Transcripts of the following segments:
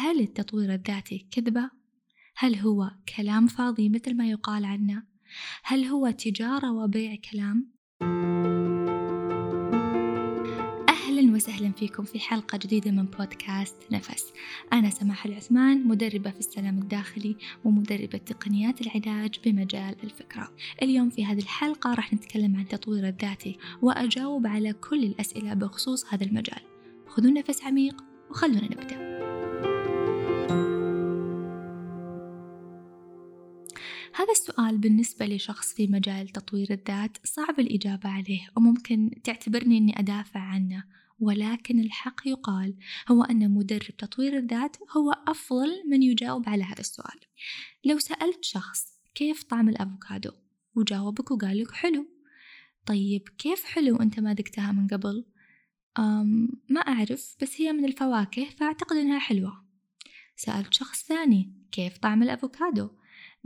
هل التطوير الذاتي كذبة؟ هل هو كلام فاضي مثل ما يقال عنه؟ هل هو تجارة وبيع كلام؟ أهلا وسهلا فيكم في حلقة جديدة من بودكاست نفس أنا سماح العثمان مدربة في السلام الداخلي ومدربة تقنيات العلاج بمجال الفكرة اليوم في هذه الحلقة راح نتكلم عن التطوير الذاتي وأجاوب على كل الأسئلة بخصوص هذا المجال خذوا نفس عميق وخلونا نبدأ هذا السؤال بالنسبة لشخص في مجال تطوير الذات صعب الإجابة عليه وممكن تعتبرني أني أدافع عنه. ولكن الحق يقال هو أن مدرب تطوير الذات هو أفضل من يجاوب على هذا السؤال. لو سألت شخص كيف طعم الأفوكادو؟ وجاوبك وقال لك حلو. طيب كيف حلو أنت ما ذقتها من قبل؟ أم ما أعرف بس هي من الفواكه فأعتقد أنها حلوة. سألت شخص ثاني كيف طعم الأفوكادو؟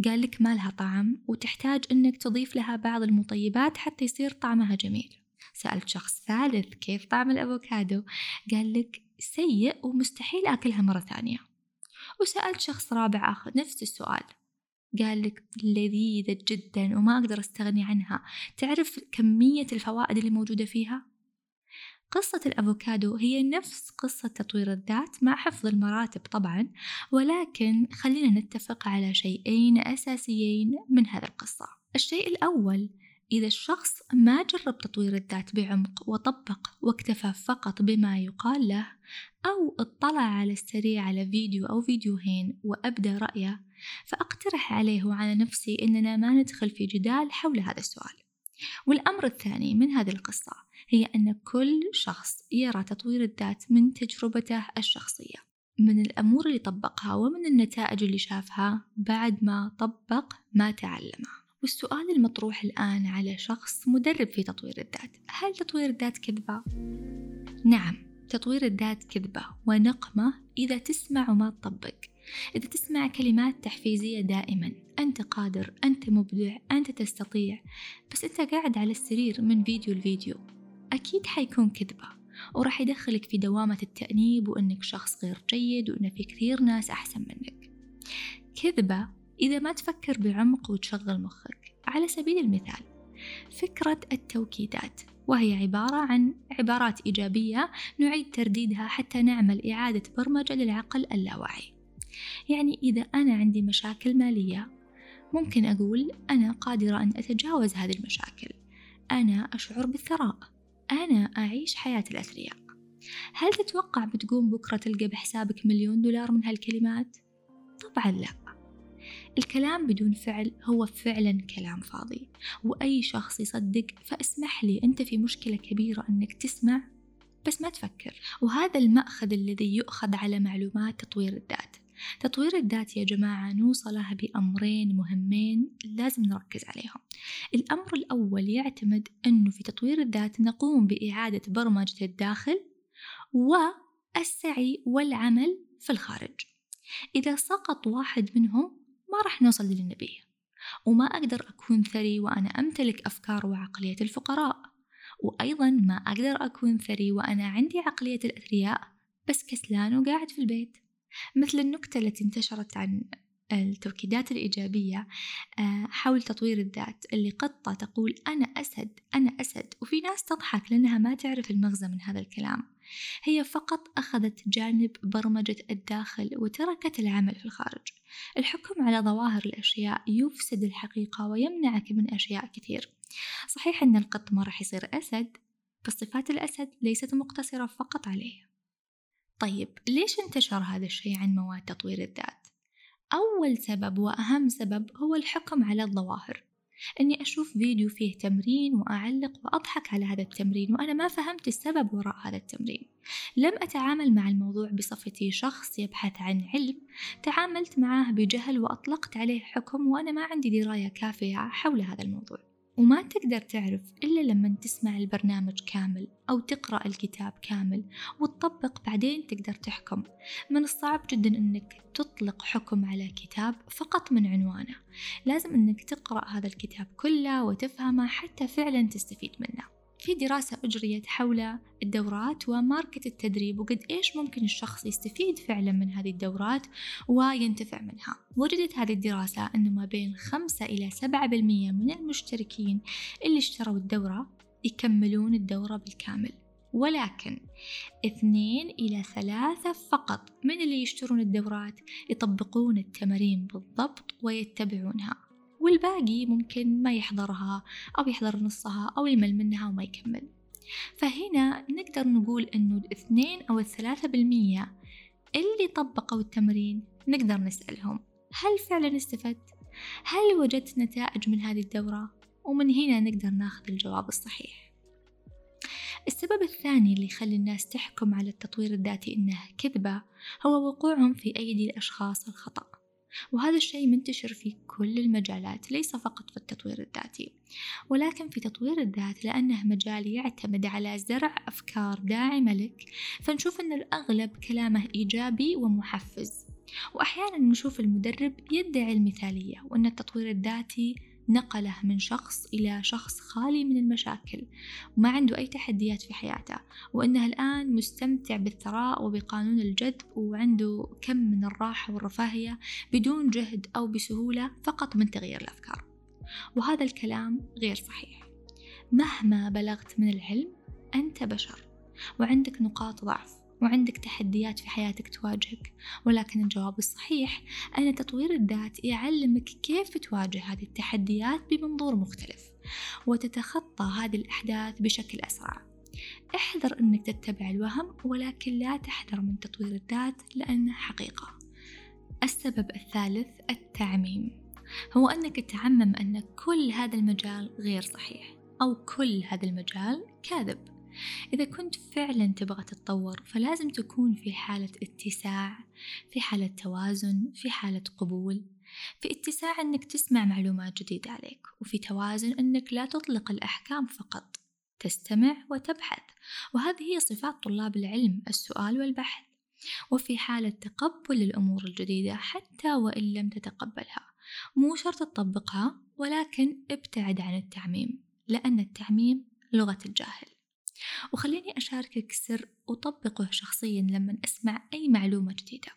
قال لك ما لها طعم وتحتاج أنك تضيف لها بعض المطيبات حتى يصير طعمها جميل. سألت شخص ثالث كيف طعم الأفوكادو؟ قال لك سيء ومستحيل أكلها مرة ثانية. وسألت شخص رابع آخر نفس السؤال. قال لك لذيذة جدا وما أقدر أستغني عنها. تعرف كمية الفوائد اللي موجودة فيها؟ قصة الأفوكادو هي نفس قصة تطوير الذات مع حفظ المراتب طبعا ولكن خلينا نتفق على شيئين أساسيين من هذه القصة. الشيء الأول إذا الشخص ما جرب تطوير الذات بعمق وطبق واكتفى فقط بما يقال له أو اطلع على السريع على فيديو أو فيديوهين وأبدى رأيه فأقترح عليه وعلى نفسي إننا ما ندخل في جدال حول هذا السؤال. والأمر الثاني من هذه القصة هي أن كل شخص يرى تطوير الذات من تجربته الشخصية من الأمور اللي طبقها ومن النتائج اللي شافها بعد ما طبق ما تعلمه والسؤال المطروح الآن على شخص مدرب في تطوير الذات هل تطوير الذات كذبة؟ نعم تطوير الذات كذبة ونقمة إذا تسمع وما تطبق إذا تسمع كلمات تحفيزية دائما أنت قادر أنت مبدع أنت تستطيع بس أنت قاعد على السرير من فيديو لفيديو أكيد حيكون كذبة وراح يدخلك في دوامة التأنيب وأنك شخص غير جيد وأن في كثير ناس أحسن منك. كذبة إذا ما تفكر بعمق وتشغل مخك. على سبيل المثال فكرة التوكيدات وهي عبارة عن عبارات إيجابية نعيد ترديدها حتى نعمل إعادة برمجة للعقل اللاواعي. يعني إذا أنا عندي مشاكل مالية ممكن أقول أنا قادرة أن أتجاوز هذه المشاكل. أنا أشعر بالثراء. أنا أعيش حياة الأثرياء. هل تتوقع بتقوم بكرة تلقى بحسابك مليون دولار من هالكلمات؟ طبعا لا. الكلام بدون فعل هو فعلا كلام فاضي. وأي شخص يصدق فاسمح لي أنت في مشكلة كبيرة أنك تسمع بس ما تفكر. وهذا المأخذ الذي يؤخذ على معلومات تطوير الذات. تطوير الذات يا جماعة نوصله بأمرين مهمين لازم نركز عليهم. الأمر الأول يعتمد أنه في تطوير الذات نقوم بإعادة برمجة الداخل والسعي والعمل في الخارج. إذا سقط واحد منهم ما راح نوصل للنبي وما أقدر أكون ثري وأنا أمتلك أفكار وعقلية الفقراء. وأيضا ما أقدر أكون ثري وأنا عندي عقلية الأثرياء بس كسلان وقاعد في البيت. مثل النكتة التي انتشرت عن التوكيدات الإيجابية آه، حول تطوير الذات اللي قطة تقول أنا أسد أنا أسد وفي ناس تضحك لأنها ما تعرف المغزى من هذا الكلام. هي فقط أخذت جانب برمجة الداخل وتركت العمل في الخارج. الحكم على ظواهر الأشياء يفسد الحقيقة ويمنعك من أشياء كثير. صحيح أن القط ما راح يصير أسد بس صفات الأسد ليست مقتصرة فقط عليه. طيب ليش انتشر هذا الشيء عن مواد تطوير الذات؟ أول سبب وأهم سبب هو الحكم على الظواهر. أني أشوف فيديو فيه تمرين وأعلق وأضحك على هذا التمرين وأنا ما فهمت السبب وراء هذا التمرين. لم أتعامل مع الموضوع بصفتي شخص يبحث عن علم تعاملت معه بجهل وأطلقت عليه حكم وأنا ما عندي دراية كافية حول هذا الموضوع. وما تقدر تعرف إلا لما تسمع البرنامج كامل أو تقرأ الكتاب كامل وتطبق بعدين تقدر تحكم. من الصعب جدا أنك تطلق حكم على كتاب فقط من عنوانه. لازم أنك تقرأ هذا الكتاب كله وتفهمه حتى فعلا تستفيد منه. في دراسة أجريت حول الدورات وماركة التدريب وقد إيش ممكن الشخص يستفيد فعلا من هذه الدورات وينتفع منها. وجدت هذه الدراسة أنه ما بين خمسة إلى سبعة بالمية من المشتركين اللي اشتروا الدورة يكملون الدورة بالكامل. ولكن اثنين إلى ثلاثة فقط من اللي يشترون الدورات يطبقون التمارين بالضبط ويتبعونها. والباقي ممكن ما يحضرها أو يحضر نصها أو يمل منها وما يكمل فهنا نقدر نقول إنه الاثنين أو الثلاثة بالمية اللي طبقوا التمرين نقدر نسألهم هل فعلا استفدت؟ هل وجدت نتائج من هذه الدورة؟ ومن هنا نقدر ناخذ الجواب الصحيح السبب الثاني اللي يخلي الناس تحكم على التطوير الذاتي إنه كذبة هو وقوعهم في أيدي الأشخاص الخطأ وهذا الشيء منتشر في كل المجالات ليس فقط في التطوير الذاتي. ولكن في تطوير الذات لأنه مجال يعتمد على زرع أفكار داعمة لك فنشوف أن الأغلب كلامه إيجابي ومحفز. وأحيانا نشوف المدرب يدعي المثالية وأن التطوير الذاتي نقله من شخص إلى شخص خالي من المشاكل وما عنده أي تحديات في حياته وأنه الآن مستمتع بالثراء وبقانون الجذب وعنده كم من الراحة والرفاهية بدون جهد أو بسهولة فقط من تغيير الأفكار. وهذا الكلام غير صحيح. مهما بلغت من العلم أنت بشر وعندك نقاط ضعف. وعندك تحديات في حياتك تواجهك ولكن الجواب الصحيح أن تطوير الذات يعلمك كيف تواجه هذه التحديات بمنظور مختلف وتتخطى هذه الأحداث بشكل أسرع. احذر أنك تتبع الوهم ولكن لا تحذر من تطوير الذات لأنه حقيقة. السبب الثالث التعميم. هو أنك تعمم أن كل هذا المجال غير صحيح أو كل هذا المجال كاذب. إذا كنت فعلا تبغى تتطور فلازم تكون في حالة اتساع في حالة توازن في حالة قبول. في اتساع أنك تسمع معلومات جديدة عليك وفي توازن أنك لا تطلق الأحكام فقط. تستمع وتبحث. وهذه هي صفات طلاب العلم السؤال والبحث. وفي حالة تقبل للأمور الجديدة حتى وإن لم تتقبلها. مو شرط تطبقها ولكن ابتعد عن التعميم لأن التعميم لغة الجاهل. وخليني أشاركك سر أطبقه شخصيا لما أسمع أي معلومة جديدة.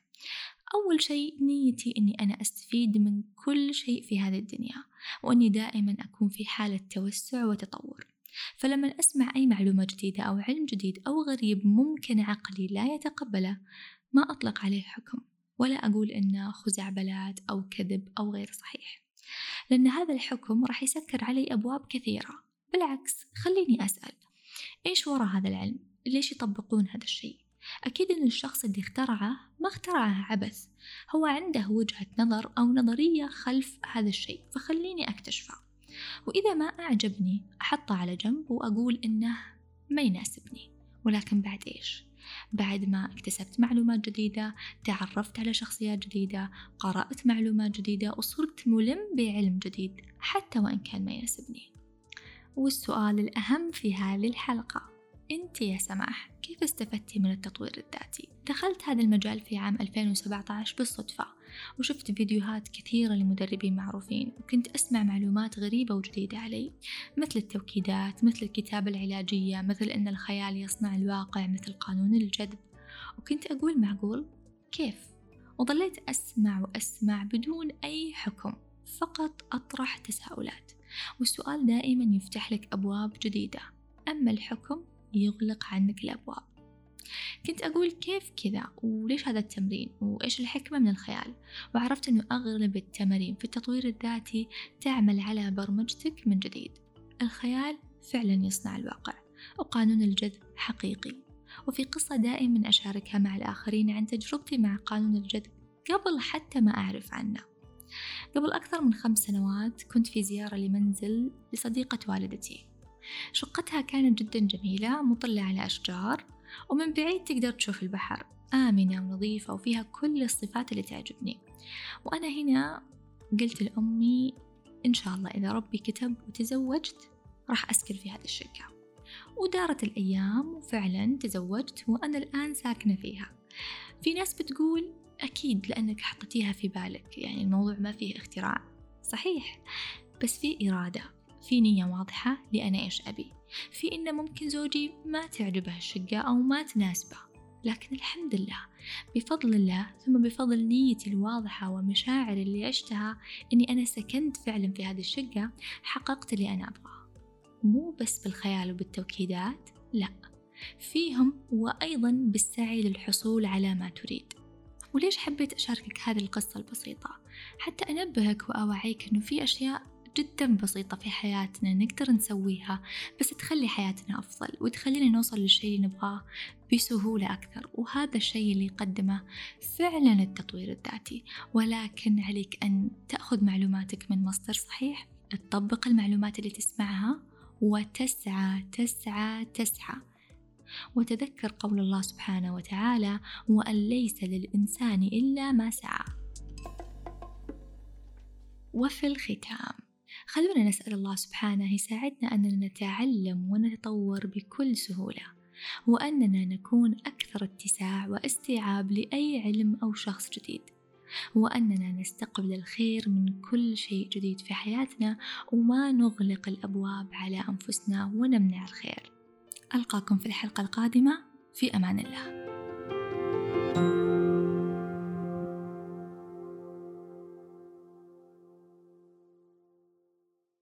أول شيء نيتي أني أنا أستفيد من كل شيء في هذه الدنيا وأني دائما أكون في حالة توسع وتطور. فلما أسمع أي معلومة جديدة أو علم جديد أو غريب ممكن عقلي لا يتقبله ما أطلق عليه حكم ولا أقول إنه خزعبلات أو كذب أو غير صحيح. لأن هذا الحكم راح يسكر علي أبواب كثيرة. بالعكس خليني أسأل إيش وراء هذا العلم؟ ليش يطبقون هذا الشيء؟ أكيد أن الشخص اللي اخترعه ما اخترعه عبث هو عنده وجهة نظر أو نظرية خلف هذا الشيء فخليني أكتشفه وإذا ما أعجبني أحطه على جنب وأقول إنه ما يناسبني ولكن بعد إيش؟ بعد ما اكتسبت معلومات جديدة تعرفت على شخصيات جديدة قرأت معلومات جديدة وصرت ملم بعلم جديد حتى وإن كان ما يناسبني والسؤال الأهم في هذه الحلقة أنت يا سماح كيف استفدتي من التطوير الذاتي؟ دخلت هذا المجال في عام 2017 بالصدفة وشفت فيديوهات كثيرة لمدربين معروفين وكنت أسمع معلومات غريبة وجديدة علي مثل التوكيدات مثل الكتابة العلاجية مثل أن الخيال يصنع الواقع مثل قانون الجذب وكنت أقول معقول كيف؟ وظليت أسمع وأسمع بدون أي حكم فقط أطرح تساؤلات والسؤال دائما يفتح لك أبواب جديدة. أما الحكم يغلق عنك الأبواب. كنت أقول كيف كذا؟ وليش هذا التمرين؟ وإيش الحكمة من الخيال؟ وعرفت أنه أغلب التمارين في التطوير الذاتي تعمل على برمجتك من جديد. الخيال فعلا يصنع الواقع وقانون الجذب حقيقي. وفي قصة دائما أشاركها مع الآخرين عن تجربتي مع قانون الجذب قبل حتى ما أعرف عنه. قبل أكثر من خمس سنوات كنت في زيارة لمنزل لصديقة والدتي. شقتها كانت جدا جميلة مطلة على أشجار ومن بعيد تقدر تشوف البحر. آمنة ونظيفة وفيها كل الصفات اللي تعجبني. وأنا هنا قلت لأمي إن شاء الله إذا ربي كتب وتزوجت راح أسكن في هذه الشقة. ودارت الأيام وفعلا تزوجت وأنا الآن ساكنة فيها. في ناس بتقول أكيد لأنك حطيتيها في بالك يعني الموضوع ما فيه اختراع. صحيح. بس في إرادة في نية واضحة لأنا إيش أبي. في إن ممكن زوجي ما تعجبه الشقة أو ما تناسبه. لكن الحمد لله بفضل الله ثم بفضل نيتي الواضحة ومشاعري اللي عشتها إني أنا سكنت فعلا في هذه الشقة حققت اللي أنا أبغاه. مو بس بالخيال وبالتوكيدات لا. فيهم وأيضا بالسعي للحصول على ما تريد. وليش حبيت أشاركك هذه القصة البسيطة؟ حتى أنبهك وأوعيك أنه في أشياء جدا بسيطة في حياتنا نقدر نسويها بس تخلي حياتنا أفضل وتخلينا نوصل للشيء اللي نبغاه بسهولة أكثر. وهذا الشيء اللي يقدمه فعلا التطوير الذاتي. ولكن عليك أن تأخذ معلوماتك من مصدر صحيح تطبق المعلومات اللي تسمعها وتسعى تسعى تسعى. وتذكر قول الله سبحانه وتعالى وأن ليس للإنسان إلا ما سعى وفي الختام خلونا نسأل الله سبحانه يساعدنا أننا نتعلم ونتطور بكل سهولة وأننا نكون أكثر اتساع واستيعاب لأي علم أو شخص جديد وأننا نستقبل الخير من كل شيء جديد في حياتنا وما نغلق الأبواب على أنفسنا ونمنع الخير ألقاكم في الحلقة القادمة في أمان الله.